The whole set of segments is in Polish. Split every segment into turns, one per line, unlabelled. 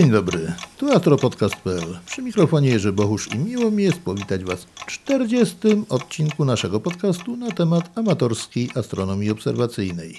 Dzień dobry, tu astropodcast.pl. Przy mikrofonie Jerzy Bohusz i miło mi jest powitać Was w 40. odcinku naszego podcastu na temat amatorskiej astronomii obserwacyjnej.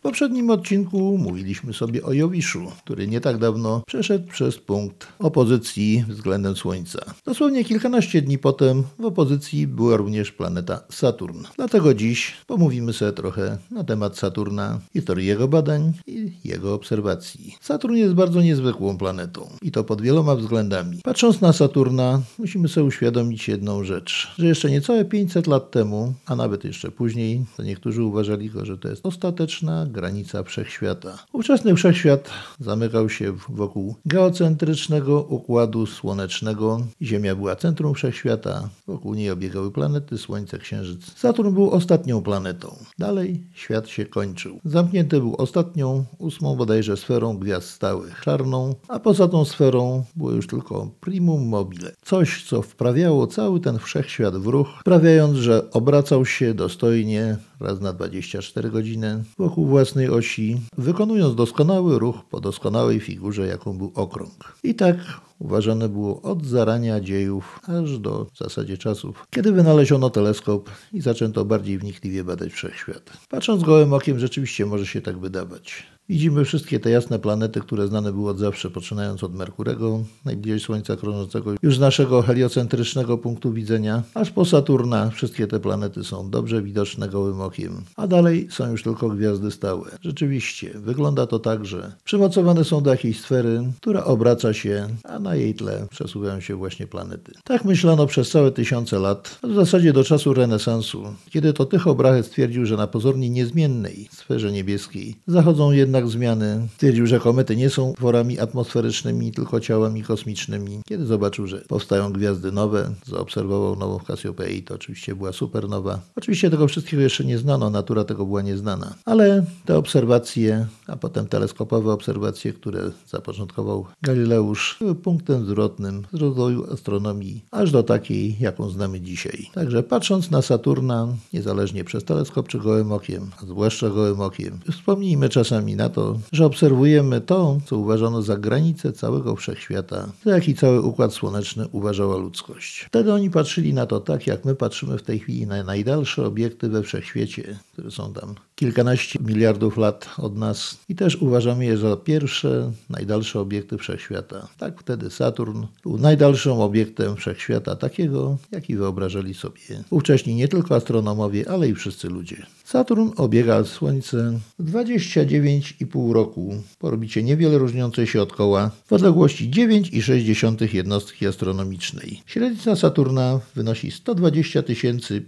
W poprzednim odcinku mówiliśmy sobie o Jowiszu, który nie tak dawno przeszedł przez punkt opozycji względem Słońca. Dosłownie kilkanaście dni potem w opozycji była również planeta Saturn. Dlatego dziś pomówimy sobie trochę na temat Saturna, historii jego badań i jego obserwacji. Saturn jest bardzo niezwykłą planetą i to pod wieloma względami. Patrząc na Saturna, musimy sobie uświadomić jedną rzecz, że jeszcze niecałe 500 lat temu, a nawet jeszcze później, to niektórzy uważali go, że to jest ostateczna granica wszechświata. Ówczesny wszechświat zamykał się wokół geocentrycznego układu słonecznego. Ziemia była centrum wszechświata, wokół niej obiegały planety, Słońce, Księżyc. Saturn był ostatnią planetą. Dalej świat się kończył. Zamknięty był ostatnią, ósmą bodajże sferą gwiazd stałych, czarną, a poza tą sferą było już tylko primum mobile. Coś, co wprawiało cały ten wszechświat w ruch, sprawiając, że obracał się dostojnie raz na 24 godziny wokół własnej osi, wykonując doskonały ruch po doskonałej figurze, jaką był okrąg. I tak uważane było od zarania dziejów aż do w zasadzie czasów, kiedy wynaleziono teleskop i zaczęto bardziej wnikliwie badać wszechświat. Patrząc gołym okiem, rzeczywiście może się tak wydawać. Widzimy wszystkie te jasne planety, które znane były od zawsze, poczynając od Merkurego, najbliżej Słońca krążącego już z naszego heliocentrycznego punktu widzenia, aż po Saturna. Wszystkie te planety są dobrze widoczne gołym okiem, a dalej są już tylko gwiazdy stałe. Rzeczywiście, wygląda to tak, że przymocowane są do jakiejś sfery, która obraca się, a na jej tle przesuwają się właśnie planety. Tak myślano przez całe tysiące lat, w zasadzie do czasu renesansu, kiedy to Tycho Brahe stwierdził, że na pozornie niezmiennej sferze niebieskiej zachodzą jednak zmiany. Twierdził, że komety nie są tworami atmosferycznymi, tylko ciałami kosmicznymi. Kiedy zobaczył, że powstają gwiazdy nowe, zaobserwował nową Cassiopeia i to oczywiście była supernowa. Oczywiście tego wszystkiego jeszcze nie znano, natura tego była nieznana. Ale te obserwacje, a potem teleskopowe obserwacje, które zapoczątkował Galileusz, były punktem zwrotnym z rozwoju astronomii, aż do takiej, jaką znamy dzisiaj. Także patrząc na Saturna, niezależnie przez teleskop czy gołym okiem, a zwłaszcza gołym okiem, wspomnijmy czasami na to, że obserwujemy to, co uważano za granicę całego wszechświata, za jaki cały układ słoneczny uważała ludzkość. Wtedy oni patrzyli na to tak, jak my patrzymy w tej chwili na najdalsze obiekty we wszechświecie, które są tam kilkanaście miliardów lat od nas i też uważamy je za pierwsze, najdalsze obiekty wszechświata. Tak wtedy Saturn był najdalszym obiektem wszechświata, takiego, jaki wyobrażali sobie ówcześni nie tylko astronomowie, ale i wszyscy ludzie. Saturn obiega Słońce 29,5 roku po orbicie niewiele różniącej się od koła w odległości 9,6 jednostki astronomicznej. Średnica Saturna wynosi 120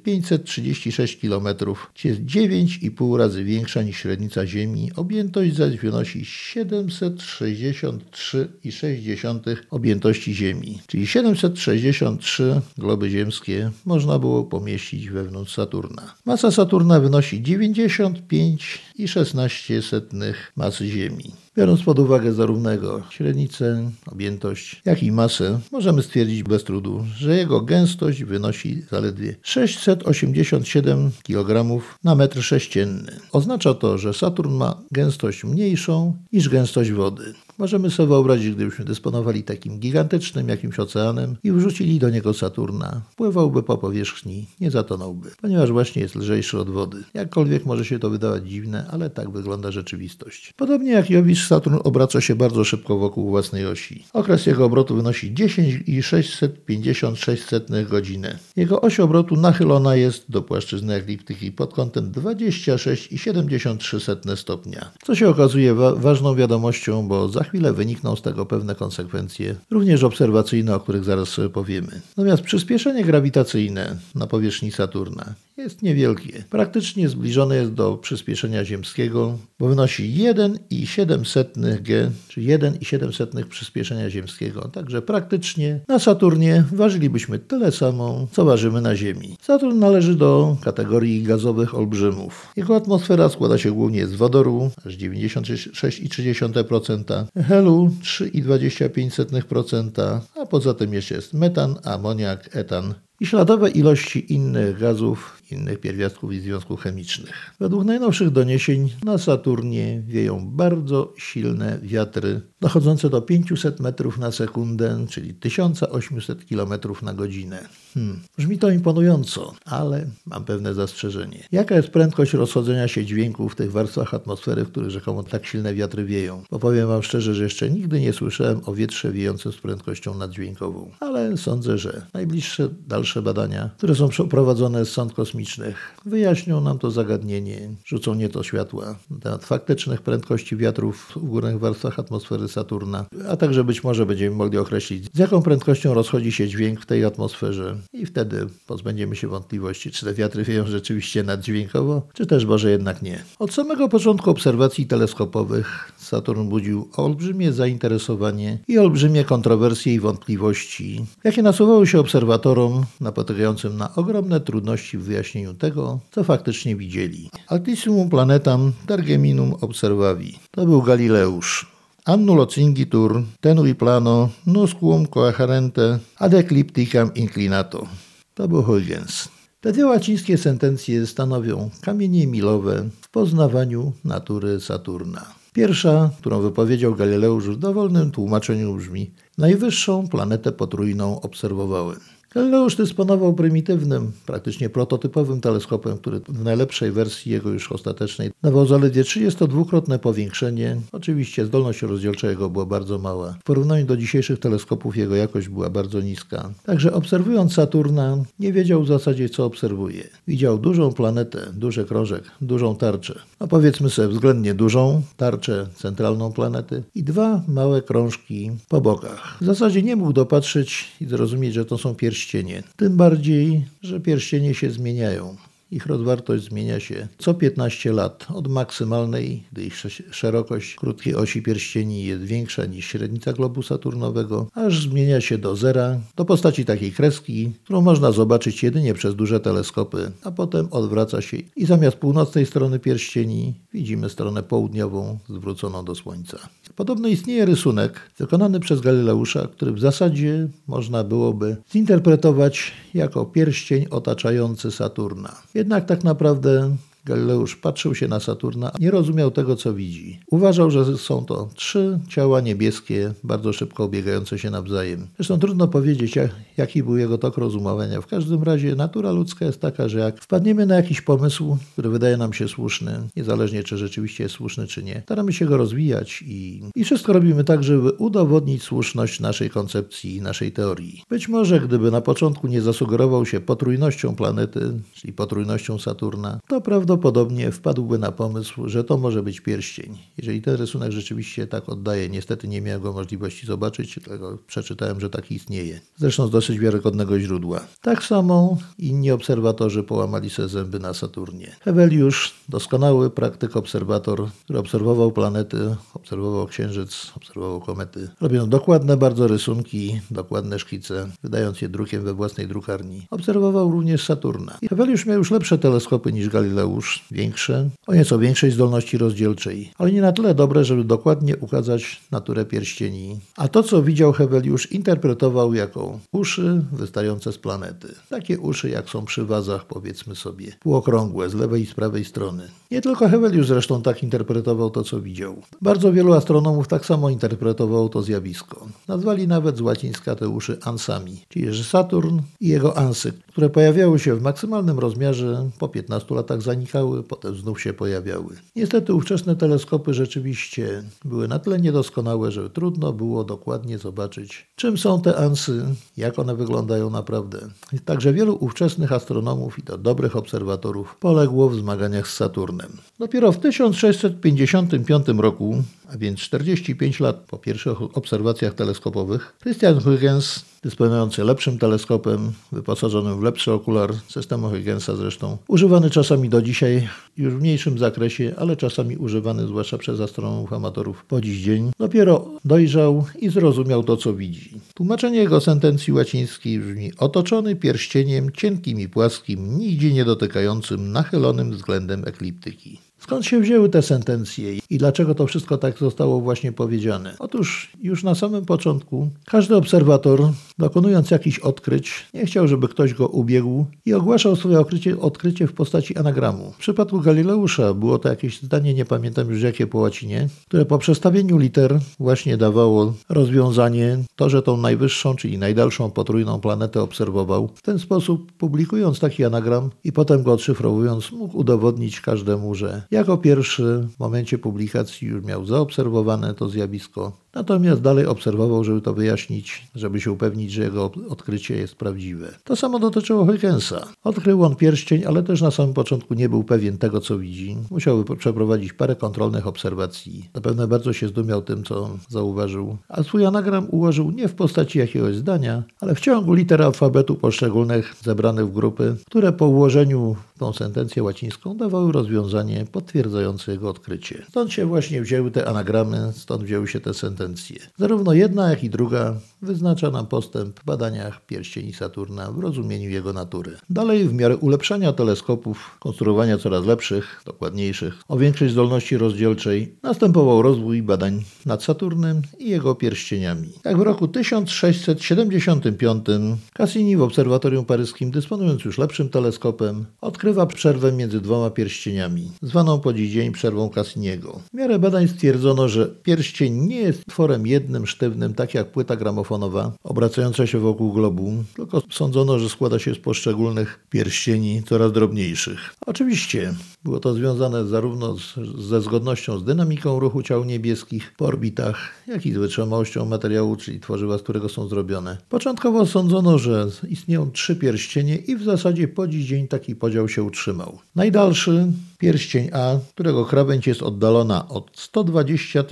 536 km, czyli jest 9,5 razy większa niż średnica Ziemi. Objętość zaś wynosi 763,6 objętości Ziemi, czyli 763 globy ziemskie można było pomieścić wewnątrz Saturna. Masa Saturna wynosi 95,16 masy Ziemi. Biorąc pod uwagę zarówno jego średnicę, objętość, jak i masę, możemy stwierdzić bez trudu, że jego gęstość wynosi zaledwie 687 kg na metr sześcienny. Oznacza to, że Saturn ma gęstość mniejszą niż gęstość wody. Możemy sobie wyobrazić, gdybyśmy dysponowali takim gigantycznym jakimś oceanem i wrzucili do niego Saturna. Pływałby po powierzchni, nie zatonąłby, ponieważ właśnie jest lżejszy od wody. Jakkolwiek może się to wydawać dziwne, ale tak wygląda rzeczywistość. Podobnie jak Jowisz, Saturn obraca się bardzo szybko wokół własnej osi. Okres jego obrotu wynosi 10,656 godziny. Jego oś obrotu nachylona jest do płaszczyzny ekliptyki pod kątem 26,73 stopnia, co się okazuje wa ważną wiadomością, bo za chwilę wynikną z tego pewne konsekwencje, również obserwacyjne, o których zaraz powiemy. Natomiast przyspieszenie grawitacyjne na powierzchni Saturna jest niewielkie. Praktycznie zbliżone jest do przyspieszenia ziemskiego, bo wynosi 1,7 g, czyli 1,7 przyspieszenia ziemskiego. Także praktycznie na Saturnie ważylibyśmy tyle samo, co ważymy na Ziemi. Saturn należy do kategorii gazowych olbrzymów. Jego atmosfera składa się głównie z wodoru, aż 96,3%, helu 3,25%, a poza tym jeszcze jest metan, amoniak, etan i śladowe ilości innych gazów, innych pierwiastków i związków chemicznych. Według najnowszych doniesień na Saturnie wieją bardzo silne wiatry dochodzące do 500 metrów na sekundę, czyli 1800 km na godzinę. Hmm. Brzmi to imponująco, ale mam pewne zastrzeżenie. Jaka jest prędkość rozchodzenia się dźwięków w tych warstwach atmosfery, w których rzekomo tak silne wiatry wieją? Bo powiem Wam szczerze, że jeszcze nigdy nie słyszałem o wietrze wiejącym z prędkością naddźwiękową. Ale sądzę, że najbliższe dalsze badania, które są przeprowadzone z sąd kosmicznych, wyjaśnią nam to zagadnienie, rzucą nieco światła na temat faktycznych prędkości wiatrów w górnych warstwach atmosfery Saturna, a także być może będziemy mogli określić, z jaką prędkością rozchodzi się dźwięk w tej atmosferze i wtedy pozbędziemy się wątpliwości, czy te wiatry wieją rzeczywiście naddźwiękowo, czy też może jednak nie. Od samego początku obserwacji teleskopowych Saturn budził olbrzymie zainteresowanie i olbrzymie kontrowersje i wątpliwości, jakie nasuwały się obserwatorom napotykającym na ogromne trudności w wyjaśnieniu tego, co faktycznie widzieli. Altissimum planetam tergeminum observavi. To był Galileusz. Annulo cingitur, tenui plano, nusquum coaherente ad eclipticam inclinato. To był Huygens. Te dwie łacińskie sentencje stanowią kamienie milowe w poznawaniu natury Saturna. Pierwsza, którą wypowiedział Galileusz w dowolnym tłumaczeniu brzmi Najwyższą planetę potrójną obserwowałem. Galileusz dysponował prymitywnym, praktycznie prototypowym teleskopem, który w najlepszej wersji jego już ostatecznej dawał zaledwie 32-krotne powiększenie. Oczywiście zdolność rozdzielcza jego była bardzo mała. W porównaniu do dzisiejszych teleskopów jego jakość była bardzo niska. Także obserwując Saturna nie wiedział w zasadzie co obserwuje. Widział dużą planetę, duży krążek, dużą tarczę. No powiedzmy sobie względnie dużą tarczę centralną planety i dwa małe krążki po bokach. W zasadzie nie mógł dopatrzeć i zrozumieć, że to są pierścienie pierścienie. Tym bardziej, że pierścienie się zmieniają. Ich rozwartość zmienia się co 15 lat od maksymalnej, gdy ich szerokość krótkiej osi pierścieni jest większa niż średnica globu saturnowego, aż zmienia się do zera, do postaci takiej kreski, którą można zobaczyć jedynie przez duże teleskopy, a potem odwraca się i zamiast północnej strony pierścieni widzimy stronę południową zwróconą do Słońca. Podobno istnieje rysunek wykonany przez Galileusza, który w zasadzie można byłoby zinterpretować jako pierścień otaczający Saturna. Jednak tak naprawdę Galileusz patrzył się na Saturna, nie rozumiał tego, co widzi. Uważał, że są to trzy ciała niebieskie, bardzo szybko biegające się nawzajem. Zresztą trudno powiedzieć, jaki był jego tok rozumowania. W każdym razie natura ludzka jest taka, że jak wpadniemy na jakiś pomysł, który wydaje nam się słuszny, niezależnie czy rzeczywiście jest słuszny, czy nie, staramy się go rozwijać i, i wszystko robimy tak, żeby udowodnić słuszność naszej koncepcji, naszej teorii. Być może gdyby na początku nie zasugerował się potrójnością planety, czyli potrójnością Saturna, to prawda prawdopodobnie wpadłby na pomysł, że to może być pierścień. Jeżeli ten rysunek rzeczywiście tak oddaje, niestety nie miałem go możliwości zobaczyć, tylko przeczytałem, że taki istnieje. Zresztą z dosyć wiarygodnego źródła. Tak samo inni obserwatorzy połamali sobie zęby na Saturnie. Heweliusz, doskonały praktyk obserwator, który obserwował planety, obserwował księżyc, obserwował komety, robiąc dokładne bardzo rysunki, dokładne szkice, wydając je drukiem we własnej drukarni. Obserwował również Saturna. Heweliusz miał już lepsze teleskopy niż Galileusz, już większe, o nieco większej zdolności rozdzielczej, ale nie na tyle dobre, żeby dokładnie ukazać naturę pierścieni. A to, co widział Heweliusz, interpretował jako uszy wystające z planety. Takie uszy, jak są przy wazach, powiedzmy sobie, półokrągłe z lewej i z prawej strony. Nie tylko Heweliusz zresztą tak interpretował to, co widział. Bardzo wielu astronomów tak samo interpretowało to zjawisko. Nazwali nawet z łacińska te uszy ansami, czyli że Saturn i jego ansy, które pojawiały się w maksymalnym rozmiarze po 15 latach zanikały, znikały, potem znów się pojawiały. Niestety ówczesne teleskopy rzeczywiście były na tyle niedoskonałe, że trudno było dokładnie zobaczyć, czym są te ansy, jak one wyglądają naprawdę. Także wielu ówczesnych astronomów i to dobrych obserwatorów poległo w zmaganiach z Saturnem. Dopiero w 1655 roku, a więc 45 lat po pierwszych obserwacjach teleskopowych, Christian Huygens dysponujący lepszym teleskopem, wyposażonym w lepszy okular systemu Huygensa zresztą, używany czasami do dzisiaj już w mniejszym zakresie, ale czasami używany zwłaszcza przez astronomów amatorów po dziś dzień, dopiero dojrzał i zrozumiał to, co widzi. Tłumaczenie jego sentencji łacińskiej brzmi otoczony pierścieniem cienkim i płaskim, nigdzie nie dotykającym, nachylonym względem ekliptyki. Skąd się wzięły te sentencje i dlaczego to wszystko tak zostało właśnie powiedziane? Otóż już na samym początku każdy obserwator, dokonując jakichś odkryć, nie chciał, żeby ktoś go ubiegł i ogłaszał swoje odkrycie, odkrycie w postaci anagramu. W przypadku Galileusza było to jakieś zdanie, nie pamiętam już jakie po łacinie, które po przestawieniu liter właśnie dawało rozwiązanie to, że tą najwyższą, czyli najdalszą potrójną planetę obserwował. W ten sposób, publikując taki anagram i potem go odszyfrowując, mógł udowodnić każdemu, że jako pierwszy w momencie publikacji już miał zaobserwowane to zjawisko, natomiast dalej obserwował, żeby to wyjaśnić, żeby się upewnić, że jego odkrycie jest prawdziwe. To samo dotyczyło Huygensa. Odkrył on pierścień, ale też na samym początku nie był pewien tego, co widzi. Musiałby przeprowadzić parę kontrolnych obserwacji. Zapewne bardzo się zdumiał tym, co zauważył, a swój anagram ułożył nie w postaci jakiegoś zdania, ale w ciągu liter alfabetu poszczególnych zebranych w grupy, które po ułożeniu tą sentencję łacińską dawały rozwiązanie potwierdzające jego odkrycie. Stąd się właśnie wzięły te anagramy, stąd wzięły się te sentencje. Zarówno jedna, jak i druga wyznacza nam postęp w badaniach pierścieni Saturna w rozumieniu jego natury. Dalej, w miarę ulepszania teleskopów, konstruowania coraz lepszych, dokładniejszych, o większej zdolności rozdzielczej, następował rozwój badań nad Saturnem i jego pierścieniami. Jak w roku 1675 Cassini w obserwatorium paryskim, dysponując już lepszym teleskopem, odkrywa przerwę między dwoma pierścieniami, zwaną po dziś dzień przerwą Cassiniego. W miarę badań stwierdzono, że pierścień nie jest tworem jednym, sztywnym, tak jak płyta gramofonowa, obracająca się wokół globu, tylko sądzono, że składa się z poszczególnych pierścieni coraz drobniejszych. Oczywiście było to związane zarówno z, ze zgodnością z dynamiką ruchu ciał niebieskich po orbitach, jak i z wytrzymałością materiału, czyli tworzywa, z którego są zrobione. Początkowo sądzono, że istnieją trzy pierścienie i w zasadzie po dziś dzień taki podział się utrzymał. Najdalszy pierścień A, którego krawędź jest oddalona od 120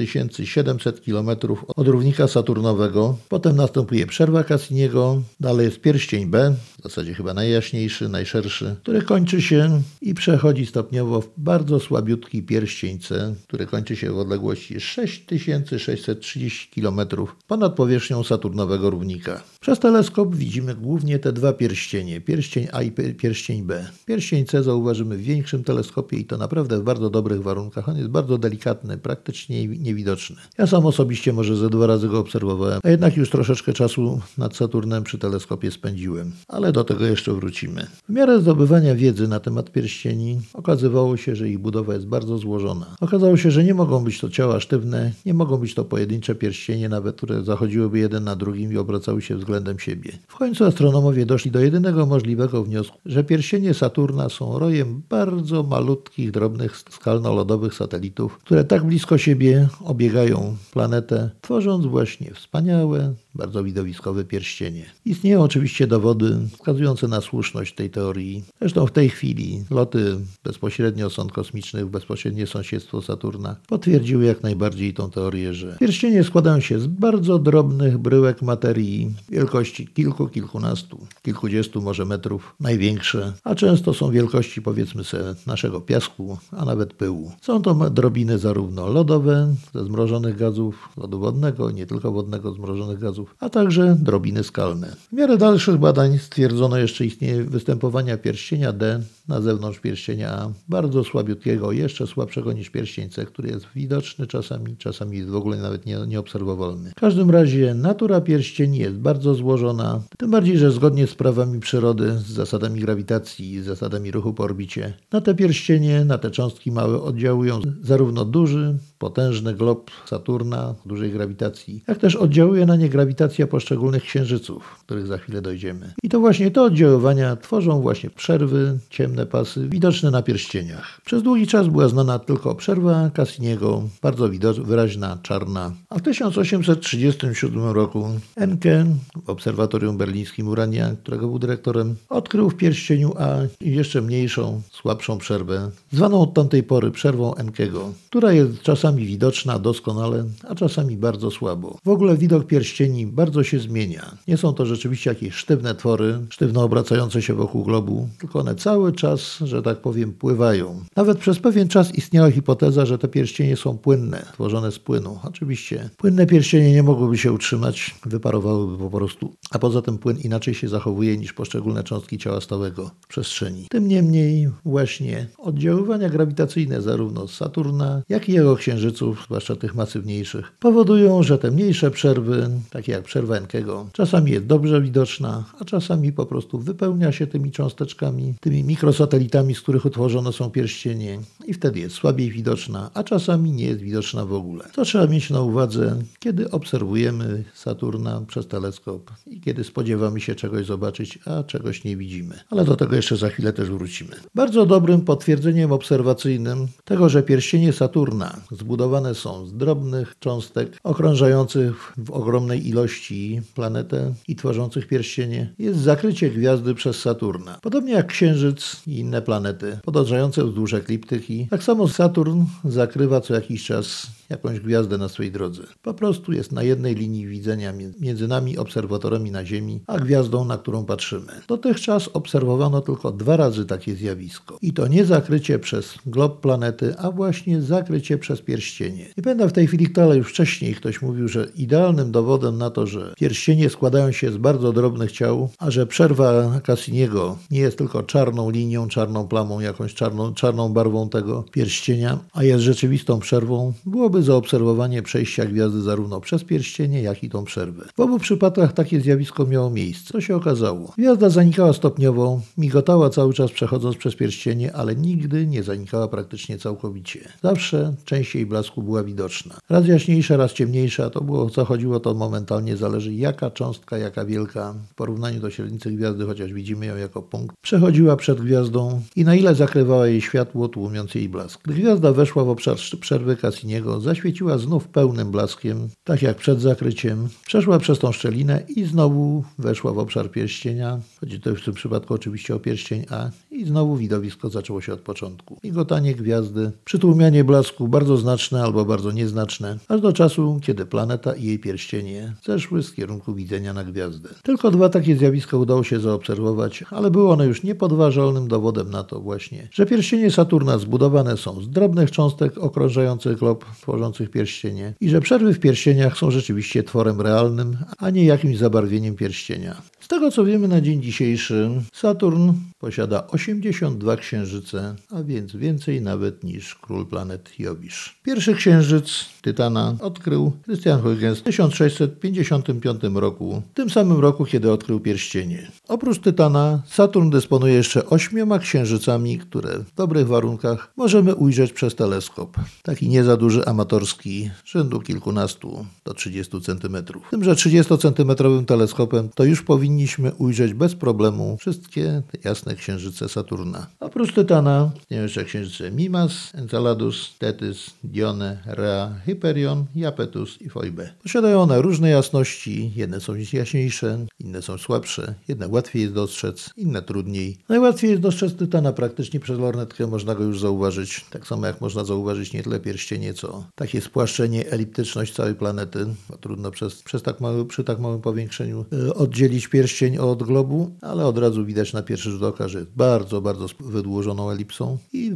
700 km od równika Saturnowego. Potem następuje przerwa Cassiniego, dalej jest pierścień B, w zasadzie chyba najjaśniejszy, najszerszy, który kończy się i przechodzi stopniowo w bardzo słabiutki pierścień C, który kończy się w odległości 6630 km ponad powierzchnią Saturnowego równika. Przez teleskop widzimy głównie te dwa pierścienie, pierścień A i pierścień B. Pierścień C zauważymy w większym teleskopie i to naprawdę w bardzo dobrych warunkach. On jest bardzo delikatny, praktycznie niewidoczny. Ja sam osobiście może ze dwa razy go obserwowałem, a jednak już troszeczkę czasu nad Saturnem przy teleskopie spędziłem, ale do tego jeszcze wrócimy. W miarę zdobywania wiedzy na temat pierścieni okazywało się, że ich budowa jest bardzo złożona. Okazało się, że nie mogą być to ciała sztywne, nie mogą być to pojedyncze pierścienie, nawet które zachodziłyby jeden na drugim i obracały się względem siebie. W końcu astronomowie doszli do jedynego możliwego wniosku, że pierścienie Saturna są rojem bardzo malutkich, drobnych skalno-lodowych satelitów, które tak blisko siebie obiegają planetę, tworząc właśnie wspaniałe, bardzo widowiskowe pierścienie. Istnieją oczywiście dowody wskazujące na słuszność tej teorii. Zresztą w tej chwili loty bezpośrednio sąd kosmicznych w bezpośrednie sąsiedztwo Saturna potwierdziły jak najbardziej tą teorię, że pierścienie składają się z bardzo drobnych bryłek materii wielkości kilku, kilkunastu, kilkudziestu może metrów, największe, a często są wielkości powiedzmy sobie naszego piasku, a nawet pyłu. Są to drobiny zarówno lodowe, ze zmrożonych gazów, lodu wodnego, nie tylko wodnego, zmrożonych gazów, a także drobiny skalne. W miarę dalszych badań stwierdzono jeszcze istnienie występowania pierścienia D na zewnątrz pierścienia A, bardzo słabiutkiego, jeszcze słabszego niż pierścień C, który jest widoczny czasami, czasami jest w ogóle nawet nie, nieobserwowalny. W każdym razie natura pierścieni jest bardzo złożona, tym bardziej, że zgodnie z prawami przyrody, z zasadami grawitacji i zasadami ruchu po orbicie, na te pierścienie, na te cząstki małe oddziałują zarówno duży, potężny glob Saturna, dużej grawitacji, jak też oddziałuje na nie grawitacja poszczególnych księżyców, których za chwilę dojdziemy. I to właśnie te oddziaływania tworzą właśnie przerwy, ciemne pasy, widoczne na pierścieniach. Przez długi czas była znana tylko przerwa Cassiniego, bardzo wyraźna, czarna. A w 1837 roku Enke w obserwatorium berlińskim Urania, którego był dyrektorem, odkrył w pierścieniu A jeszcze mniejszą, słabszą przerwę, zwaną od tamtej pory przerwą Enkego, która jest czasami widoczna doskonale, a czasami bardzo słabo. W ogóle widok pierścieni bardzo się zmienia. Nie są to rzeczywiście jakieś sztywne twory, sztywno obracające się wokół globu, tylko one cały czas że tak powiem, pływają. Nawet przez pewien czas istniała hipoteza, że te pierścienie są płynne, tworzone z płynu. Oczywiście płynne pierścienie nie mogłyby się utrzymać, wyparowałyby po prostu. A poza tym płyn inaczej się zachowuje niż poszczególne cząstki ciała stałego w przestrzeni. Tym niemniej właśnie oddziaływania grawitacyjne zarówno Saturna, jak i jego księżyców, zwłaszcza tych masywniejszych, powodują, że te mniejsze przerwy, takie jak przerwa Enkego, czasami jest dobrze widoczna, a czasami po prostu wypełnia się tymi cząsteczkami, tymi mikrosatelitami, z których utworzone są pierścienie i wtedy jest słabiej widoczna, a czasami nie jest widoczna w ogóle. To trzeba mieć na uwadze, kiedy obserwujemy Saturna przez teleskop i kiedy spodziewamy się czegoś zobaczyć, a czegoś nie widzimy. Ale do tego jeszcze za chwilę też wrócimy. Bardzo dobrym potwierdzeniem obserwacyjnym tego, że pierścienie Saturna zbudowane są z drobnych cząstek okrążających w ogromnej ilości planetę i tworzących pierścienie, jest zakrycie gwiazdy przez Saturna. Podobnie jak Księżyc i inne planety podążające wzdłuż ekliptyki, tak samo Saturn zakrywa co jakiś czas jakąś gwiazdę na swojej drodze. Po prostu jest na jednej linii widzenia między nami, obserwatorami na Ziemi, a gwiazdą, na którą patrzymy. Dotychczas obserwowano tylko dwa razy takie zjawisko. I to nie zakrycie przez glob planety, a właśnie zakrycie przez pierścienie. Nie pamiętam w tej chwili kto, ale już wcześniej ktoś mówił, że idealnym dowodem na to, że pierścienie składają się z bardzo drobnych ciał, a że przerwa Cassiniego nie jest tylko czarną linią, czarną plamą, jakąś czarną, czarną barwą tego pierścienia, a jest rzeczywistą przerwą, byłoby zaobserwowanie przejścia gwiazdy zarówno przez pierścienie, jak i tą przerwę. W obu przypadkach takie zjawisko miało miejsce. Co się okazało? Gwiazda zanikała stopniowo, migotała cały czas przechodząc przez pierścienie, ale nigdy nie zanikała praktycznie całkowicie. Zawsze częściej blasku była widoczna. Raz jaśniejsza, raz ciemniejsza, to było co chodziło to momentalnie, zależy jaka cząstka, jaka wielka w porównaniu do średnicy gwiazdy, chociaż widzimy ją jako punkt, przechodziła przed gwiazdą i na ile zakrywała jej światło tłumiąc jej blask. Gdy gwiazda weszła w obszar przerwy Cassiniego, zaświeciła znów pełnym blaskiem, tak jak przed zakryciem, przeszła przez tą szczelinę i znowu weszła w obszar pierścienia. Chodzi to w tym przypadku oczywiście o pierścień A i znowu widowisko zaczęło się od początku. Migotanie gwiazdy, przytłumianie blasku bardzo znaczne albo bardzo nieznaczne, aż do czasu, kiedy planeta i jej pierścienie zeszły z kierunku widzenia na gwiazdę. Tylko dwa takie zjawiska udało się zaobserwować, ale były one już niepodważalnym dowodem na to właśnie, że pierścienie Saturna zbudowane są z drobnych cząstek okrążających glob tworzących pierścienie i że przerwy w pierścieniach są rzeczywiście tworem realnym, a nie jakimś zabarwieniem pierścienia. Tego co wiemy na dzień dzisiejszy, Saturn posiada 82 księżyce, a więc więcej nawet niż król planet Jowisz. Pierwszy księżyc Tytana odkrył Christian Huygens w 1655 roku, w tym samym roku, kiedy odkrył pierścienie. Oprócz Tytana, Saturn dysponuje jeszcze ośmioma księżycami, które w dobrych warunkach możemy ujrzeć przez teleskop. Taki nie za duży amatorski, rzędu kilkunastu do 30 cm. Tym, że 30-centymetrowym teleskopem to już powinniśmy ujrzeć bez problemu wszystkie jasne księżyce Saturna. Oprócz Tytana istnieją jeszcze księżyce Mimas, Enceladus, Tethys, Dione, Rea, Hyperion, Japetus i Phoebe. Posiadają one różne jasności, jedne są jaśniejsze, inne są słabsze, jedne łatwiej jest dostrzec, inne trudniej. Najłatwiej jest dostrzec Tytana praktycznie przez lornetkę, można go już zauważyć, tak samo jak można zauważyć nie tyle pierścienie, co takie spłaszczenie, eliptyczność całej planety, bo trudno przez, przez tak mały, przy tak małym powiększeniu y, oddzielić pierścień od globu, ale od razu widać na pierwszy rzut oka, że jest bardzo, bardzo wydłużoną elipsą i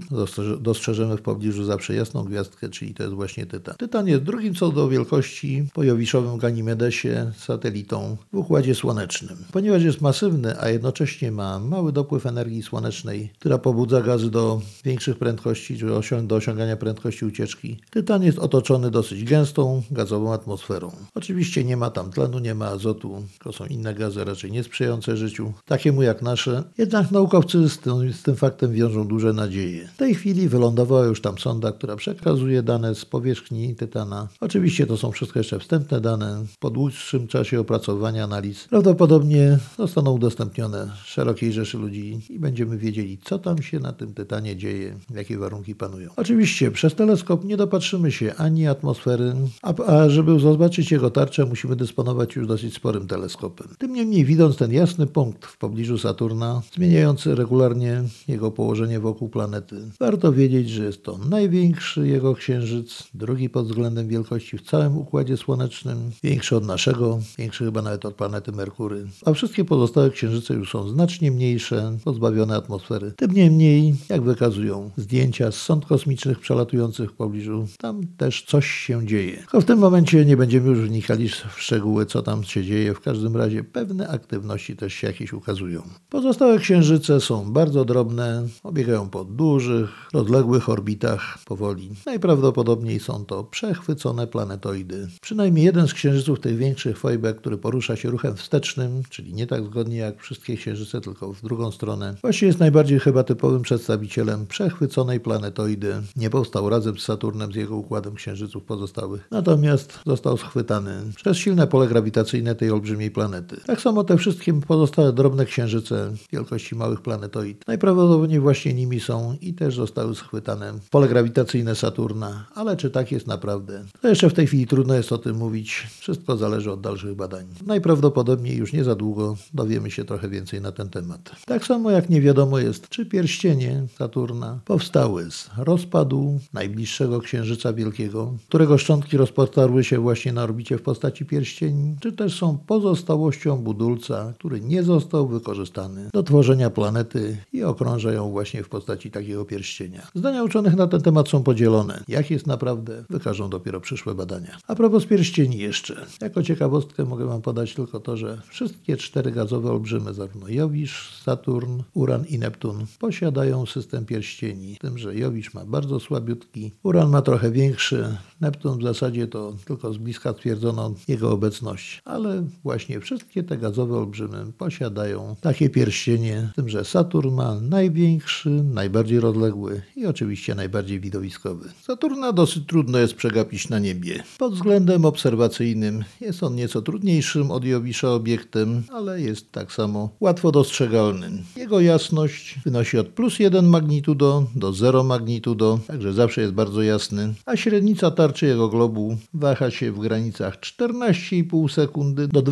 dostrzeżemy w pobliżu zawsze jasną gwiazdkę, czyli to jest właśnie Tytan. Tytan jest drugim co do wielkości po Jowiszowym Ganimedesie satelitą w Układzie Słonecznym. Ponieważ jest masywny, a jednocześnie ma mały dopływ energii słonecznej, która pobudza gazy do większych prędkości, czy do osiągania prędkości ucieczki, Tytan jest otoczony dosyć gęstą, gazową atmosferą. Oczywiście nie ma tam tlenu, nie ma azotu, to są inne gazy raczej niesprzyjające życiu, takiemu jak nasze. Jednak naukowcy z tym, z tym faktem wiążą duże nadzieje. W tej chwili wylądowała już tam sonda, która przekazuje dane z powierzchni Tytana. Oczywiście to są wszystko jeszcze wstępne dane. Po dłuższym czasie opracowania analiz prawdopodobnie zostaną udostępnione szerokiej rzeszy ludzi i będziemy wiedzieli, co tam się na tym Tytanie dzieje, jakie warunki panują. Oczywiście przez teleskop nie dopatrzymy się ani atmosfery, a, a żeby zobaczyć jego tarczę, musimy dysponować już dosyć sporym teleskopem. Tym niemniej Widząc ten jasny punkt w pobliżu Saturna, zmieniający regularnie jego położenie wokół planety, warto wiedzieć, że jest to największy jego księżyc, drugi pod względem wielkości w całym Układzie Słonecznym, większy od naszego, większy chyba nawet od planety Merkury, a wszystkie pozostałe księżyce już są znacznie mniejsze, pozbawione atmosfery. Tym niemniej, jak wykazują zdjęcia z sąd kosmicznych przelatujących w pobliżu, tam też coś się dzieje. Tylko w tym momencie nie będziemy już wnikali w szczegóły, co tam się dzieje. W każdym razie pewne aktywności też się jakieś ukazują. Pozostałe księżyce są bardzo drobne, obiegają po dużych, rozległych orbitach powoli. Najprawdopodobniej są to przechwycone planetoidy. Przynajmniej jeden z księżyców tych większych Fojbe, który porusza się ruchem wstecznym, czyli nie tak zgodnie jak wszystkie księżyce, tylko w drugą stronę, właśnie jest najbardziej chyba typowym przedstawicielem przechwyconej planetoidy. Nie powstał razem z Saturnem, z jego układem księżyców pozostałych. Natomiast został schwytany przez silne pole grawitacyjne tej olbrzymiej planety. Tak samo te wszystkie pozostałe drobne księżyce wielkości małych planetoid. Najprawdopodobniej właśnie nimi są i też zostały schwytane pole grawitacyjne Saturna. Ale czy tak jest naprawdę? To jeszcze w tej chwili trudno jest o tym mówić. Wszystko zależy od dalszych badań. Najprawdopodobniej już nie za długo dowiemy się trochę więcej na ten temat. Tak samo jak nie wiadomo jest, czy pierścienie Saturna powstały z rozpadu najbliższego księżyca wielkiego, którego szczątki rozpotarły się właśnie na orbicie w postaci pierścieni, czy też są pozostałością budulca, który nie został wykorzystany do tworzenia planety i okrąża ją właśnie w postaci takiego pierścienia. Zdania uczonych na ten temat są podzielone. Jak jest naprawdę, wykażą dopiero przyszłe badania. A propos pierścieni jeszcze. Jako ciekawostkę mogę Wam podać tylko to, że wszystkie cztery gazowe olbrzymy, zarówno Jowisz, Saturn, Uran i Neptun, posiadają system pierścieni. Z tym, że Jowisz ma bardzo słabiutki, Uran ma trochę większy, Neptun w zasadzie to tylko z bliska stwierdzono jego obecność. Ale właśnie wszystkie te gazowe olbrzymy posiadają takie pierścienie, z tym, że Saturn ma największy, najbardziej rozległy i oczywiście najbardziej widowiskowy. Saturna dosyć trudno jest przegapić na niebie. Pod względem obserwacyjnym jest on nieco trudniejszym od Jowisza obiektem, ale jest tak samo łatwo dostrzegalny. Jego jasność wynosi od plus 1 magnitudo do 0 magnitudo, także zawsze jest bardzo jasny, a średnica tarczy jego globu waha się w granicach 14,5 sekundy do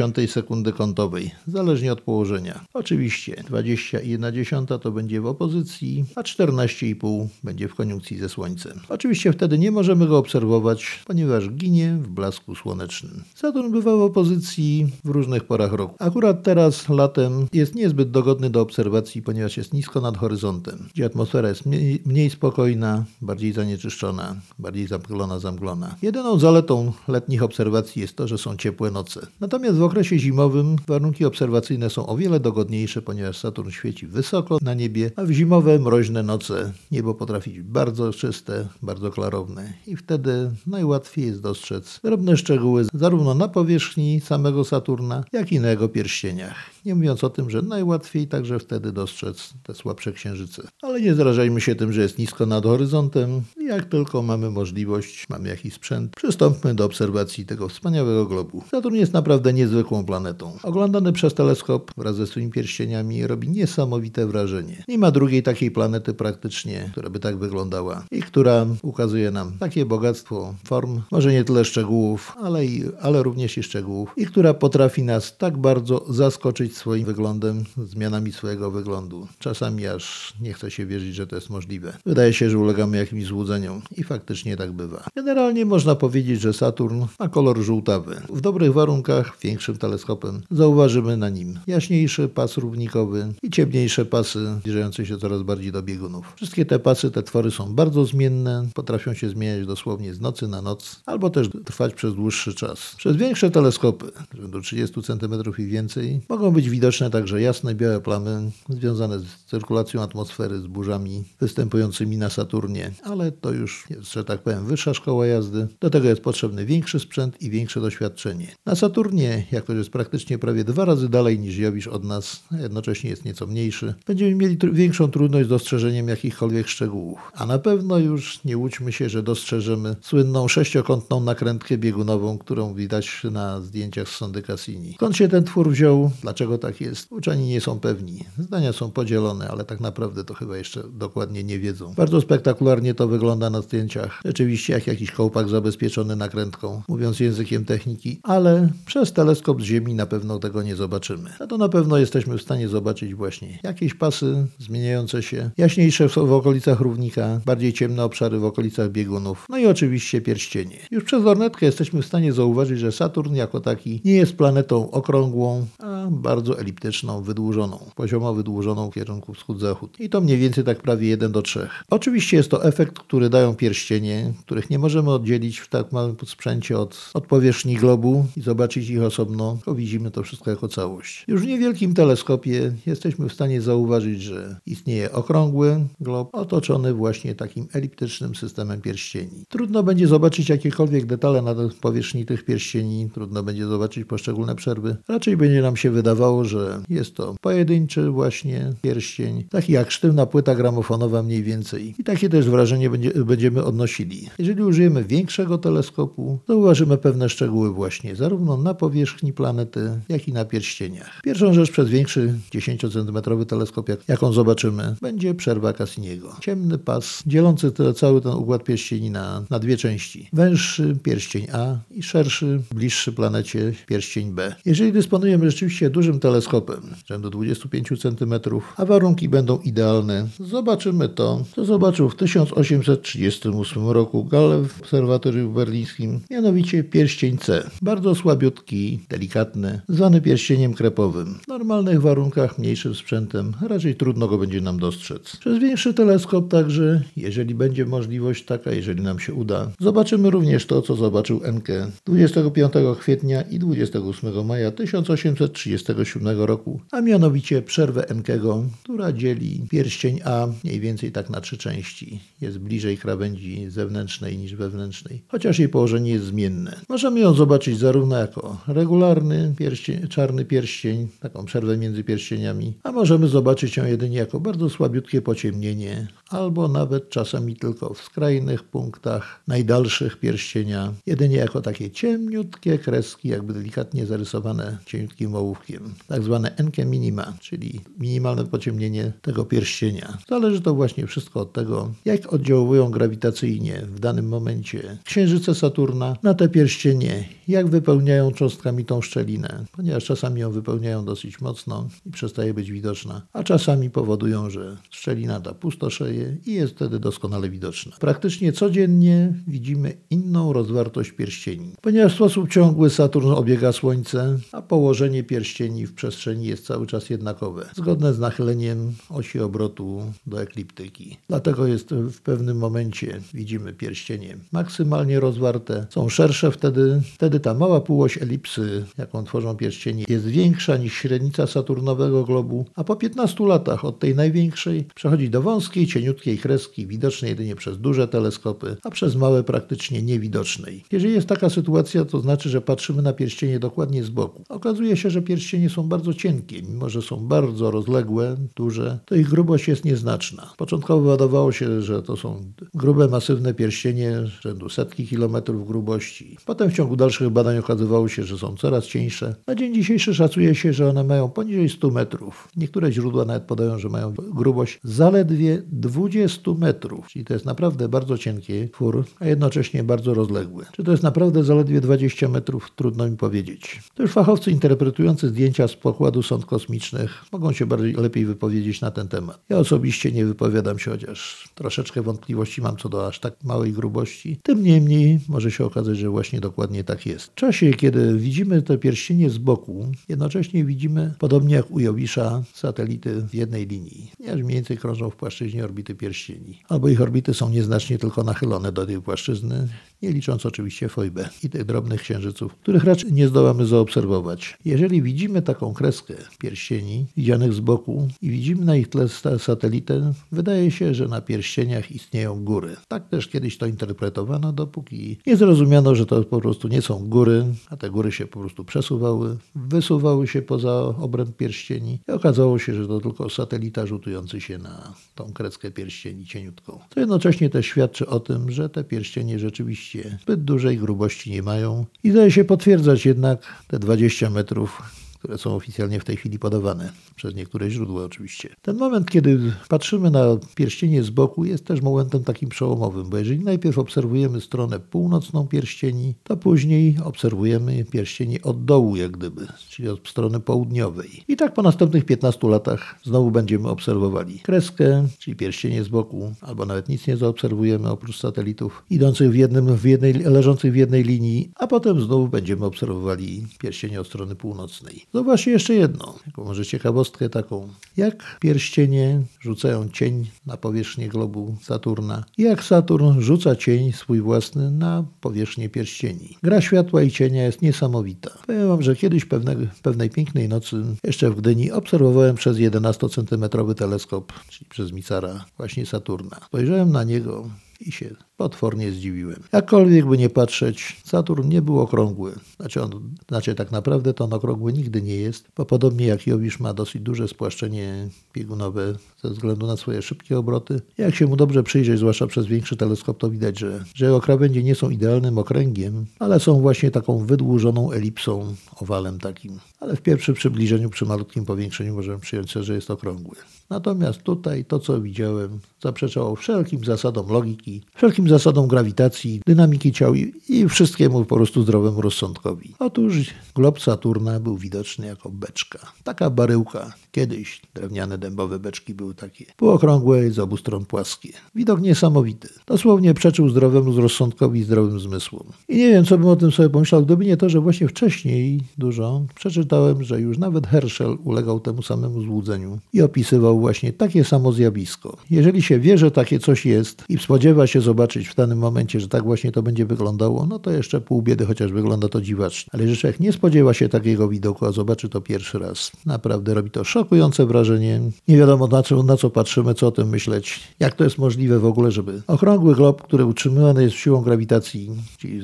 20,1 sekundy kątowej, zależnie od położenia. Oczywiście 20,1 to będzie w opozycji, a 14,5 będzie w koniunkcji ze Słońcem. Oczywiście wtedy nie możemy go obserwować, ponieważ ginie w blasku słonecznym. Saturn bywa w opozycji w różnych porach roku. Akurat teraz, latem, jest niezbyt dogodny do obserwacji, ponieważ jest nisko nad horyzontem, gdzie atmosfera jest mniej, mniej spokojna, bardziej zanieczyszczona, bardziej zamglona, zamglona. Jedyną zaletą letnich obserwacji jest to, że są ciepłe noce. Natomiast w okresie zimowym warunki obserwacyjne są o wiele dogodniejsze, ponieważ Saturn świeci wysoko na niebie, a w zimowe, mroźne noce niebo potrafi być bardzo czyste, bardzo klarowne i wtedy najłatwiej jest dostrzec drobne szczegóły zarówno na powierzchni samego Saturna, jak i na jego pierścieniach. Nie mówiąc o tym, że najłatwiej także wtedy dostrzec te słabsze księżyce. Ale nie zrażajmy się tym, że jest nisko nad horyzontem. Jak tylko mamy możliwość, mamy jakiś sprzęt, przystąpmy do obserwacji tego wspaniałego globu. Saturn jest naprawdę niezwykłą planetą. Oglądany przez teleskop wraz ze swoimi pierścieniami robi niesamowite wrażenie. Nie ma drugiej takiej planety praktycznie, która by tak wyglądała i która ukazuje nam takie bogactwo form, może nie tyle szczegółów, ale, i, ale również i szczegółów i która potrafi nas tak bardzo zaskoczyć swoim wyglądem, zmianami swojego wyglądu. Czasami aż nie chce się wierzyć, że to jest możliwe. Wydaje się, że ulegamy jakimś złudzeniom i faktycznie tak bywa. Generalnie można powiedzieć, że Saturn ma kolor żółtawy. W dobrych warunkach, większym teleskopem, zauważymy na nim jaśniejszy pas równikowy i ciemniejsze pasy zbliżające się coraz bardziej do biegunów. Wszystkie te pasy, te twory są bardzo zmienne, potrafią się zmieniać dosłownie z nocy na noc, albo też trwać przez dłuższy czas. Przez większe teleskopy, do 30 cm i więcej, mogą być widoczne także jasne białe plamy związane z cyrkulacją atmosfery, z burzami występującymi na Saturnie, ale to już jest, że tak powiem, wyższa szkoła jazdy. Do tego jest potrzebny większy sprzęt i większe doświadczenie. Na Saturnie, jako że jest praktycznie prawie dwa razy dalej niż Jowisz od nas, a jednocześnie jest nieco mniejszy, będziemy mieli tr większą trudność z dostrzeżeniem jakichkolwiek szczegółów. A na pewno już nie łudźmy się, że dostrzeżemy słynną sześciokątną nakrętkę biegunową, którą widać na zdjęciach z sondy Cassini. Skąd się ten twór wziął? Dlaczego dlaczego tak jest, uczeni nie są pewni. Zdania są podzielone, ale tak naprawdę to chyba jeszcze dokładnie nie wiedzą. Bardzo spektakularnie to wygląda na zdjęciach. Rzeczywiście jak jakiś kołpak zabezpieczony nakrętką, mówiąc językiem techniki, ale przez teleskop z Ziemi na pewno tego nie zobaczymy. A to na pewno jesteśmy w stanie zobaczyć właśnie jakieś pasy zmieniające się, jaśniejsze w, w okolicach równika, bardziej ciemne obszary w okolicach biegunów, no i oczywiście pierścienie. Już przez lornetkę jesteśmy w stanie zauważyć, że Saturn jako taki nie jest planetą okrągłą, a bardzo eliptyczną, wydłużoną, poziomo wydłużoną w kierunku wschód-zachód. I to mniej więcej tak prawie 1 do 3. Oczywiście jest to efekt, który dają pierścienie, których nie możemy oddzielić w tak małym sprzęcie od, od powierzchni globu i zobaczyć ich osobno, tylko widzimy to wszystko jako całość. Już w niewielkim teleskopie jesteśmy w stanie zauważyć, że istnieje okrągły glob otoczony właśnie takim eliptycznym systemem pierścieni. Trudno będzie zobaczyć jakiekolwiek detale na powierzchni tych pierścieni, trudno będzie zobaczyć poszczególne przerwy. Raczej będzie nam się wydawało, że jest to pojedynczy właśnie pierścień, taki jak sztywna płyta gramofonowa mniej więcej. I takie też wrażenie będzie, będziemy odnosili. Jeżeli użyjemy większego teleskopu, zauważymy pewne szczegóły właśnie zarówno na powierzchni planety, jak i na pierścieniach. Pierwszą rzecz przez większy 10 cm teleskop, jak, jaką zobaczymy, będzie przerwa Cassiniego. Ciemny pas dzielący cały ten układ pierścieni na, na dwie części. Węższy pierścień A i szerszy, bliższy planecie pierścień B. Jeżeli dysponujemy rzeczywiście dużym teleskopem, rzędu 25 cm, a warunki będą idealne, zobaczymy to, co zobaczył w 1838 roku Gale w obserwatorium berlińskim, mianowicie pierścień C. Bardzo słabiutki, delikatny, zwany pierścieniem krepowym. W normalnych warunkach, mniejszym sprzętem, raczej trudno go będzie nam dostrzec. Przez większy teleskop także, jeżeli będzie możliwość taka, jeżeli nam się uda, zobaczymy również to, co zobaczył Enke 25 kwietnia i 28 maja 1837 roku, a mianowicie przerwę Enkego, która dzieli pierścień A mniej więcej tak na trzy części. Jest bliżej krawędzi zewnętrznej niż wewnętrznej, chociaż jej położenie jest zmienne. Możemy ją zobaczyć zarówno jako regularny pierścień, czarny pierścień, taką przerwę między pierścieniami, a możemy zobaczyć ją jedynie jako bardzo słabiutkie pociemnienie, albo nawet czasami tylko w skrajnych punktach najdalszych pierścienia, jedynie jako takie ciemniutkie kreski, jakby delikatnie zarysowane cieniutkim ołówkiem, tak zwane enke minima, czyli minimalne pociemnienie tego pierścienia. Zależy to właśnie wszystko od tego, jak oddziałują grawitacyjnie w danym momencie księżyce Saturna na te pierścienie, jak wypełniają cząstkami tą szczelinę, ponieważ czasami ją wypełniają dosyć mocno i przestaje być widoczna, a czasami powodują, że szczelina ta pustoszeje i jest wtedy doskonale widoczna. Praktycznie codziennie widzimy inną rozwartość pierścieni. Ponieważ w sposób ciągły Saturn obiega Słońce, a położenie pierścieni w przestrzeni jest cały czas jednakowe, zgodne z nachyleniem osi obrotu do ekliptyki. Dlatego jest w pewnym momencie, widzimy pierścienie maksymalnie rozwarte, są szersze wtedy, wtedy ta mała półoś elipsy, jaką tworzą pierścienie, jest większa niż średnica saturnowego globu, a po 15 latach od tej największej przechodzi do wąskiej, cieniutkiej kreski, widocznej jedynie przez duże teleskopy, a przez małe praktycznie niewidocznej. Jeżeli jest taka sytuacja, to znaczy, że patrzymy na pierścienie dokładnie z boku. Okazuje się, że pierścienie są bardzo cienkie, mimo że są bardzo rozległe, duże, to ich grubość jest nieznaczna. Początkowo wydawało się, że to są grube, masywne pierścienie rzędu setki kilometrów grubości. Potem w ciągu dalszych badań okazywało się, że są coraz cieńsze. Na dzień dzisiejszy szacuje się, że one mają poniżej 100 metrów. Niektóre źródła nawet podają, że mają grubość zaledwie 20 metrów, czyli to jest naprawdę bardzo cienki twór, a jednocześnie bardzo rozległy. Czy to jest naprawdę zaledwie 20 metrów? Trudno mi powiedzieć. To już fachowcy interpretujący zdjęcia z pokładu sąd kosmicznych mogą się bardziej lepiej wypowiedzieć na ten temat. Ja osobiście nie wypowiadam się, chociaż troszeczkę wątpliwości mam co do aż tak małej grubości. Tym niemniej może się okazać, że właśnie dokładnie tak jest. W czasie, kiedy widzimy te pierścienie z boku, jednocześnie widzimy, podobnie jak u Jowisza, satelity w jednej linii, ponieważ mniej więcej krążą w płaszczyźnie orbity pierścieni. Albo ich orbity są nieznacznie tylko nachylone do tej płaszczyzny, nie licząc oczywiście Fojbę i tych drobnych księżyców, których raczej nie zdołamy zaobserwować. Jeżeli widzimy taką kreskę pierścieni widzianych z boku i widzimy na ich tle satelitę, wydaje się, że na pierścieniach istnieją góry. Tak też kiedyś to interpretowano, dopóki nie zrozumiano, że to po prostu nie są góry, a te góry się po prostu przesuwały, wysuwały się poza obręb pierścieni i okazało się, że to tylko satelita rzutujący się na tą kreskę pierścieni cieniutką. To jednocześnie też świadczy o tym, że te pierścienie rzeczywiście zbyt dużej grubości nie mają i daje się potwierdzać jednak te 20 metrów które są oficjalnie w tej chwili podawane przez niektóre źródła oczywiście. Ten moment, kiedy patrzymy na pierścienie z boku jest też momentem takim przełomowym, bo jeżeli najpierw obserwujemy stronę północną pierścieni, to później obserwujemy pierścienie od dołu jak gdyby, czyli od strony południowej. I tak po następnych 15 latach znowu będziemy obserwowali kreskę, czyli pierścienie z boku, albo nawet nic nie zaobserwujemy oprócz satelitów idących w jednym, w jednej, leżących w jednej linii, a potem znowu będziemy obserwowali pierścienie od strony północnej. Zobaczcie jeszcze jedno, może ciekawostkę taką. Jak pierścienie rzucają cień na powierzchnię globu Saturna jak Saturn rzuca cień swój własny na powierzchnię pierścieni. Gra światła i cienia jest niesamowita. Powiem wam, że kiedyś pewnej, pewnej pięknej nocy jeszcze w Gdyni obserwowałem przez 11-centymetrowy teleskop, czyli przez Micara, właśnie Saturna. Spojrzałem na niego i się potwornie zdziwiłem. Jakkolwiek by nie patrzeć, Saturn nie był okrągły. Znaczy, on, znaczy tak naprawdę to on okrągły nigdy nie jest, bo podobnie jak Jowisz ma dosyć duże spłaszczenie biegunowe ze względu na swoje szybkie obroty. Jak się mu dobrze przyjrzeć, zwłaszcza przez większy teleskop, to widać, że, że jego krawędzie nie są idealnym okręgiem, ale są właśnie taką wydłużoną elipsą, owalem takim. Ale w pierwszym przybliżeniu, przy malutkim powiększeniu możemy przyjąć, że jest okrągły. Natomiast tutaj to, co widziałem, zaprzeczało wszelkim zasadom logiki, wszelkim zasadom grawitacji, dynamiki ciał i, wszystkiemu po prostu zdrowemu rozsądkowi. Otóż glob Saturna był widoczny jako beczka. Taka baryłka. Kiedyś drewniane dębowe beczki były takie półokrągłe i z obu stron płaskie. Widok niesamowity. Dosłownie przeczył zdrowemu rozsądkowi i zdrowym zmysłom. I nie wiem, co bym o tym sobie pomyślał, gdyby nie to, że właśnie wcześniej dużo przeczytałem, że już nawet Herschel ulegał temu samemu złudzeniu i opisywał właśnie takie samo zjawisko. Jeżeli się wie, że takie coś jest i spodziewa się zobaczyć w danym momencie, że tak właśnie to będzie wyglądało, no to jeszcze pół biedy, chociaż wygląda to dziwacznie. Ale człowiek nie spodziewa się takiego widoku, a zobaczy to pierwszy raz, naprawdę robi to szokujące wrażenie. Nie wiadomo na co, na co patrzymy, co o tym myśleć, jak to jest możliwe w ogóle, żeby okrągły glob, który utrzymywany jest siłą grawitacji, czyli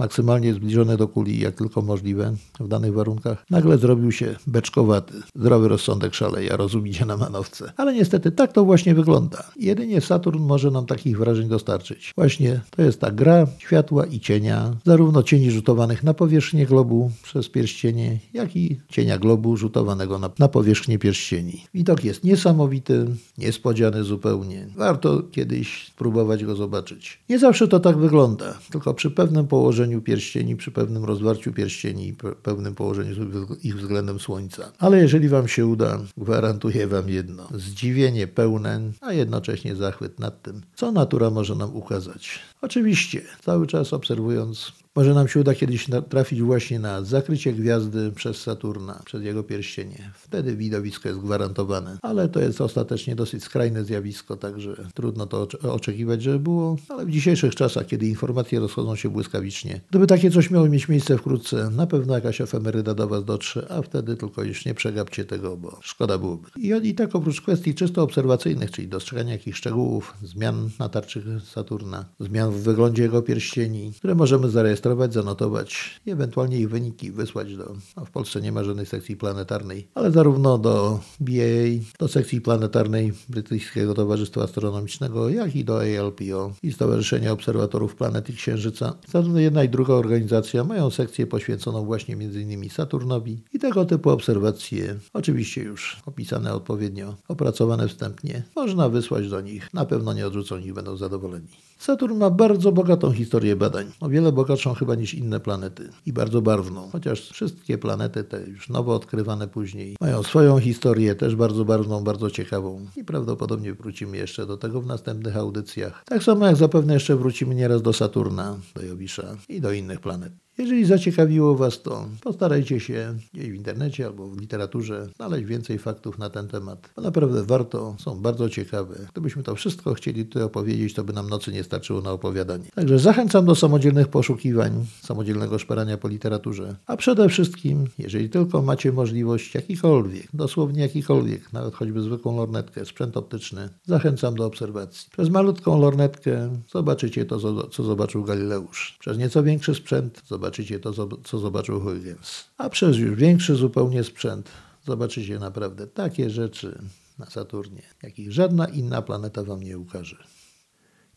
maksymalnie zbliżone do kuli, jak tylko możliwe w danych warunkach, nagle zrobił się beczkowaty. Zdrowy rozsądek szaleje, a rozum idzie na manowce. Ale niestety tak to właśnie wygląda. Jedynie Saturn może nam takich wrażeń dostarczyć. Właśnie to jest ta gra światła i cienia, zarówno cieni rzutowanych na powierzchnię globu przez pierścienie, jak i cienia globu rzutowanego na, na powierzchnię pierścieni. Widok jest niesamowity, niespodziany zupełnie. Warto kiedyś spróbować go zobaczyć. Nie zawsze to tak wygląda, tylko przy pewnym położeniu pierścieni, przy pewnym rozwarciu pierścieni i pewnym położeniu ich względem Słońca. Ale jeżeli Wam się uda, gwarantuję Wam jedno. Zdziwienie pełne, a jednocześnie zachwyt nad tym, co natura może nam ukazać. Oczywiście, cały czas obserwując może nam się uda kiedyś trafić właśnie na zakrycie gwiazdy przez Saturna, przez jego pierścienie. Wtedy widowisko jest gwarantowane, ale to jest ostatecznie dosyć skrajne zjawisko, także trudno to oczekiwać, żeby było. Ale w dzisiejszych czasach, kiedy informacje rozchodzą się błyskawicznie, gdyby takie coś miało mieć miejsce wkrótce, na pewno jakaś efemeryda do Was dotrze, a wtedy tylko już nie przegapcie tego, bo szkoda byłoby. I, I tak oprócz kwestii czysto obserwacyjnych, czyli dostrzegania jakichś szczegółów, zmian na tarczy Saturna, zmian w wyglądzie jego pierścieni, które możemy zarejestrować zarejestrować, zanotować i ewentualnie ich wyniki wysłać do. No w Polsce nie ma żadnej sekcji planetarnej, ale zarówno do BAA, do sekcji planetarnej Brytyjskiego Towarzystwa Astronomicznego, jak i do ALPO i Stowarzyszenia Obserwatorów Planet i Księżyca. Zarówno jedna i druga organizacja mają sekcję poświęconą właśnie m.in. Saturnowi i tego typu obserwacje, oczywiście już opisane odpowiednio, opracowane wstępnie, można wysłać do nich. Na pewno nie odrzucą ich, będą zadowoleni. Saturn ma bardzo bogatą historię badań, o wiele bogatszą chyba niż inne planety i bardzo barwną, chociaż wszystkie planety te już nowo odkrywane później mają swoją historię, też bardzo barwną, bardzo ciekawą i prawdopodobnie wrócimy jeszcze do tego w następnych audycjach. Tak samo jak zapewne jeszcze wrócimy nieraz do Saturna, do Jowisza i do innych planet. Jeżeli zaciekawiło Was to, postarajcie się w internecie albo w literaturze znaleźć więcej faktów na ten temat. Bo naprawdę warto, są bardzo ciekawe. Gdybyśmy to wszystko chcieli tutaj opowiedzieć, to by nam nocy nie starczyło na opowiadanie. Także zachęcam do samodzielnych poszukiwań, samodzielnego szperania po literaturze. A przede wszystkim, jeżeli tylko macie możliwość jakikolwiek, dosłownie jakikolwiek, nawet choćby zwykłą lornetkę, sprzęt optyczny, zachęcam do obserwacji. Przez malutką lornetkę zobaczycie to, co zobaczył Galileusz. Przez nieco większy sprzęt zobaczycie zobaczycie to, co zobaczył Huygens. A przez już większy zupełnie sprzęt zobaczycie naprawdę takie rzeczy na Saturnie, jakich żadna inna planeta Wam nie ukaże.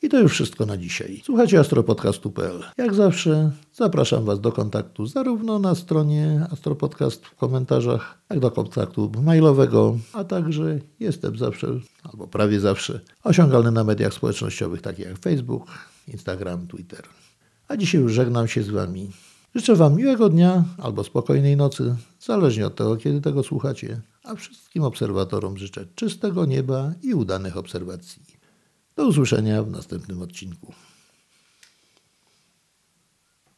I to już wszystko na dzisiaj. Słuchajcie astropodcastu.pl. Jak zawsze zapraszam Was do kontaktu zarówno na stronie Astropodcast w komentarzach, jak do kontaktu mailowego, a także jestem zawsze, albo prawie zawsze, osiągalny na mediach społecznościowych takich jak Facebook, Instagram, Twitter. A dzisiaj już żegnam się z Wami. Życzę Wam miłego dnia albo spokojnej nocy, zależnie od tego, kiedy tego słuchacie, a wszystkim obserwatorom życzę czystego nieba i udanych obserwacji. Do usłyszenia w następnym odcinku.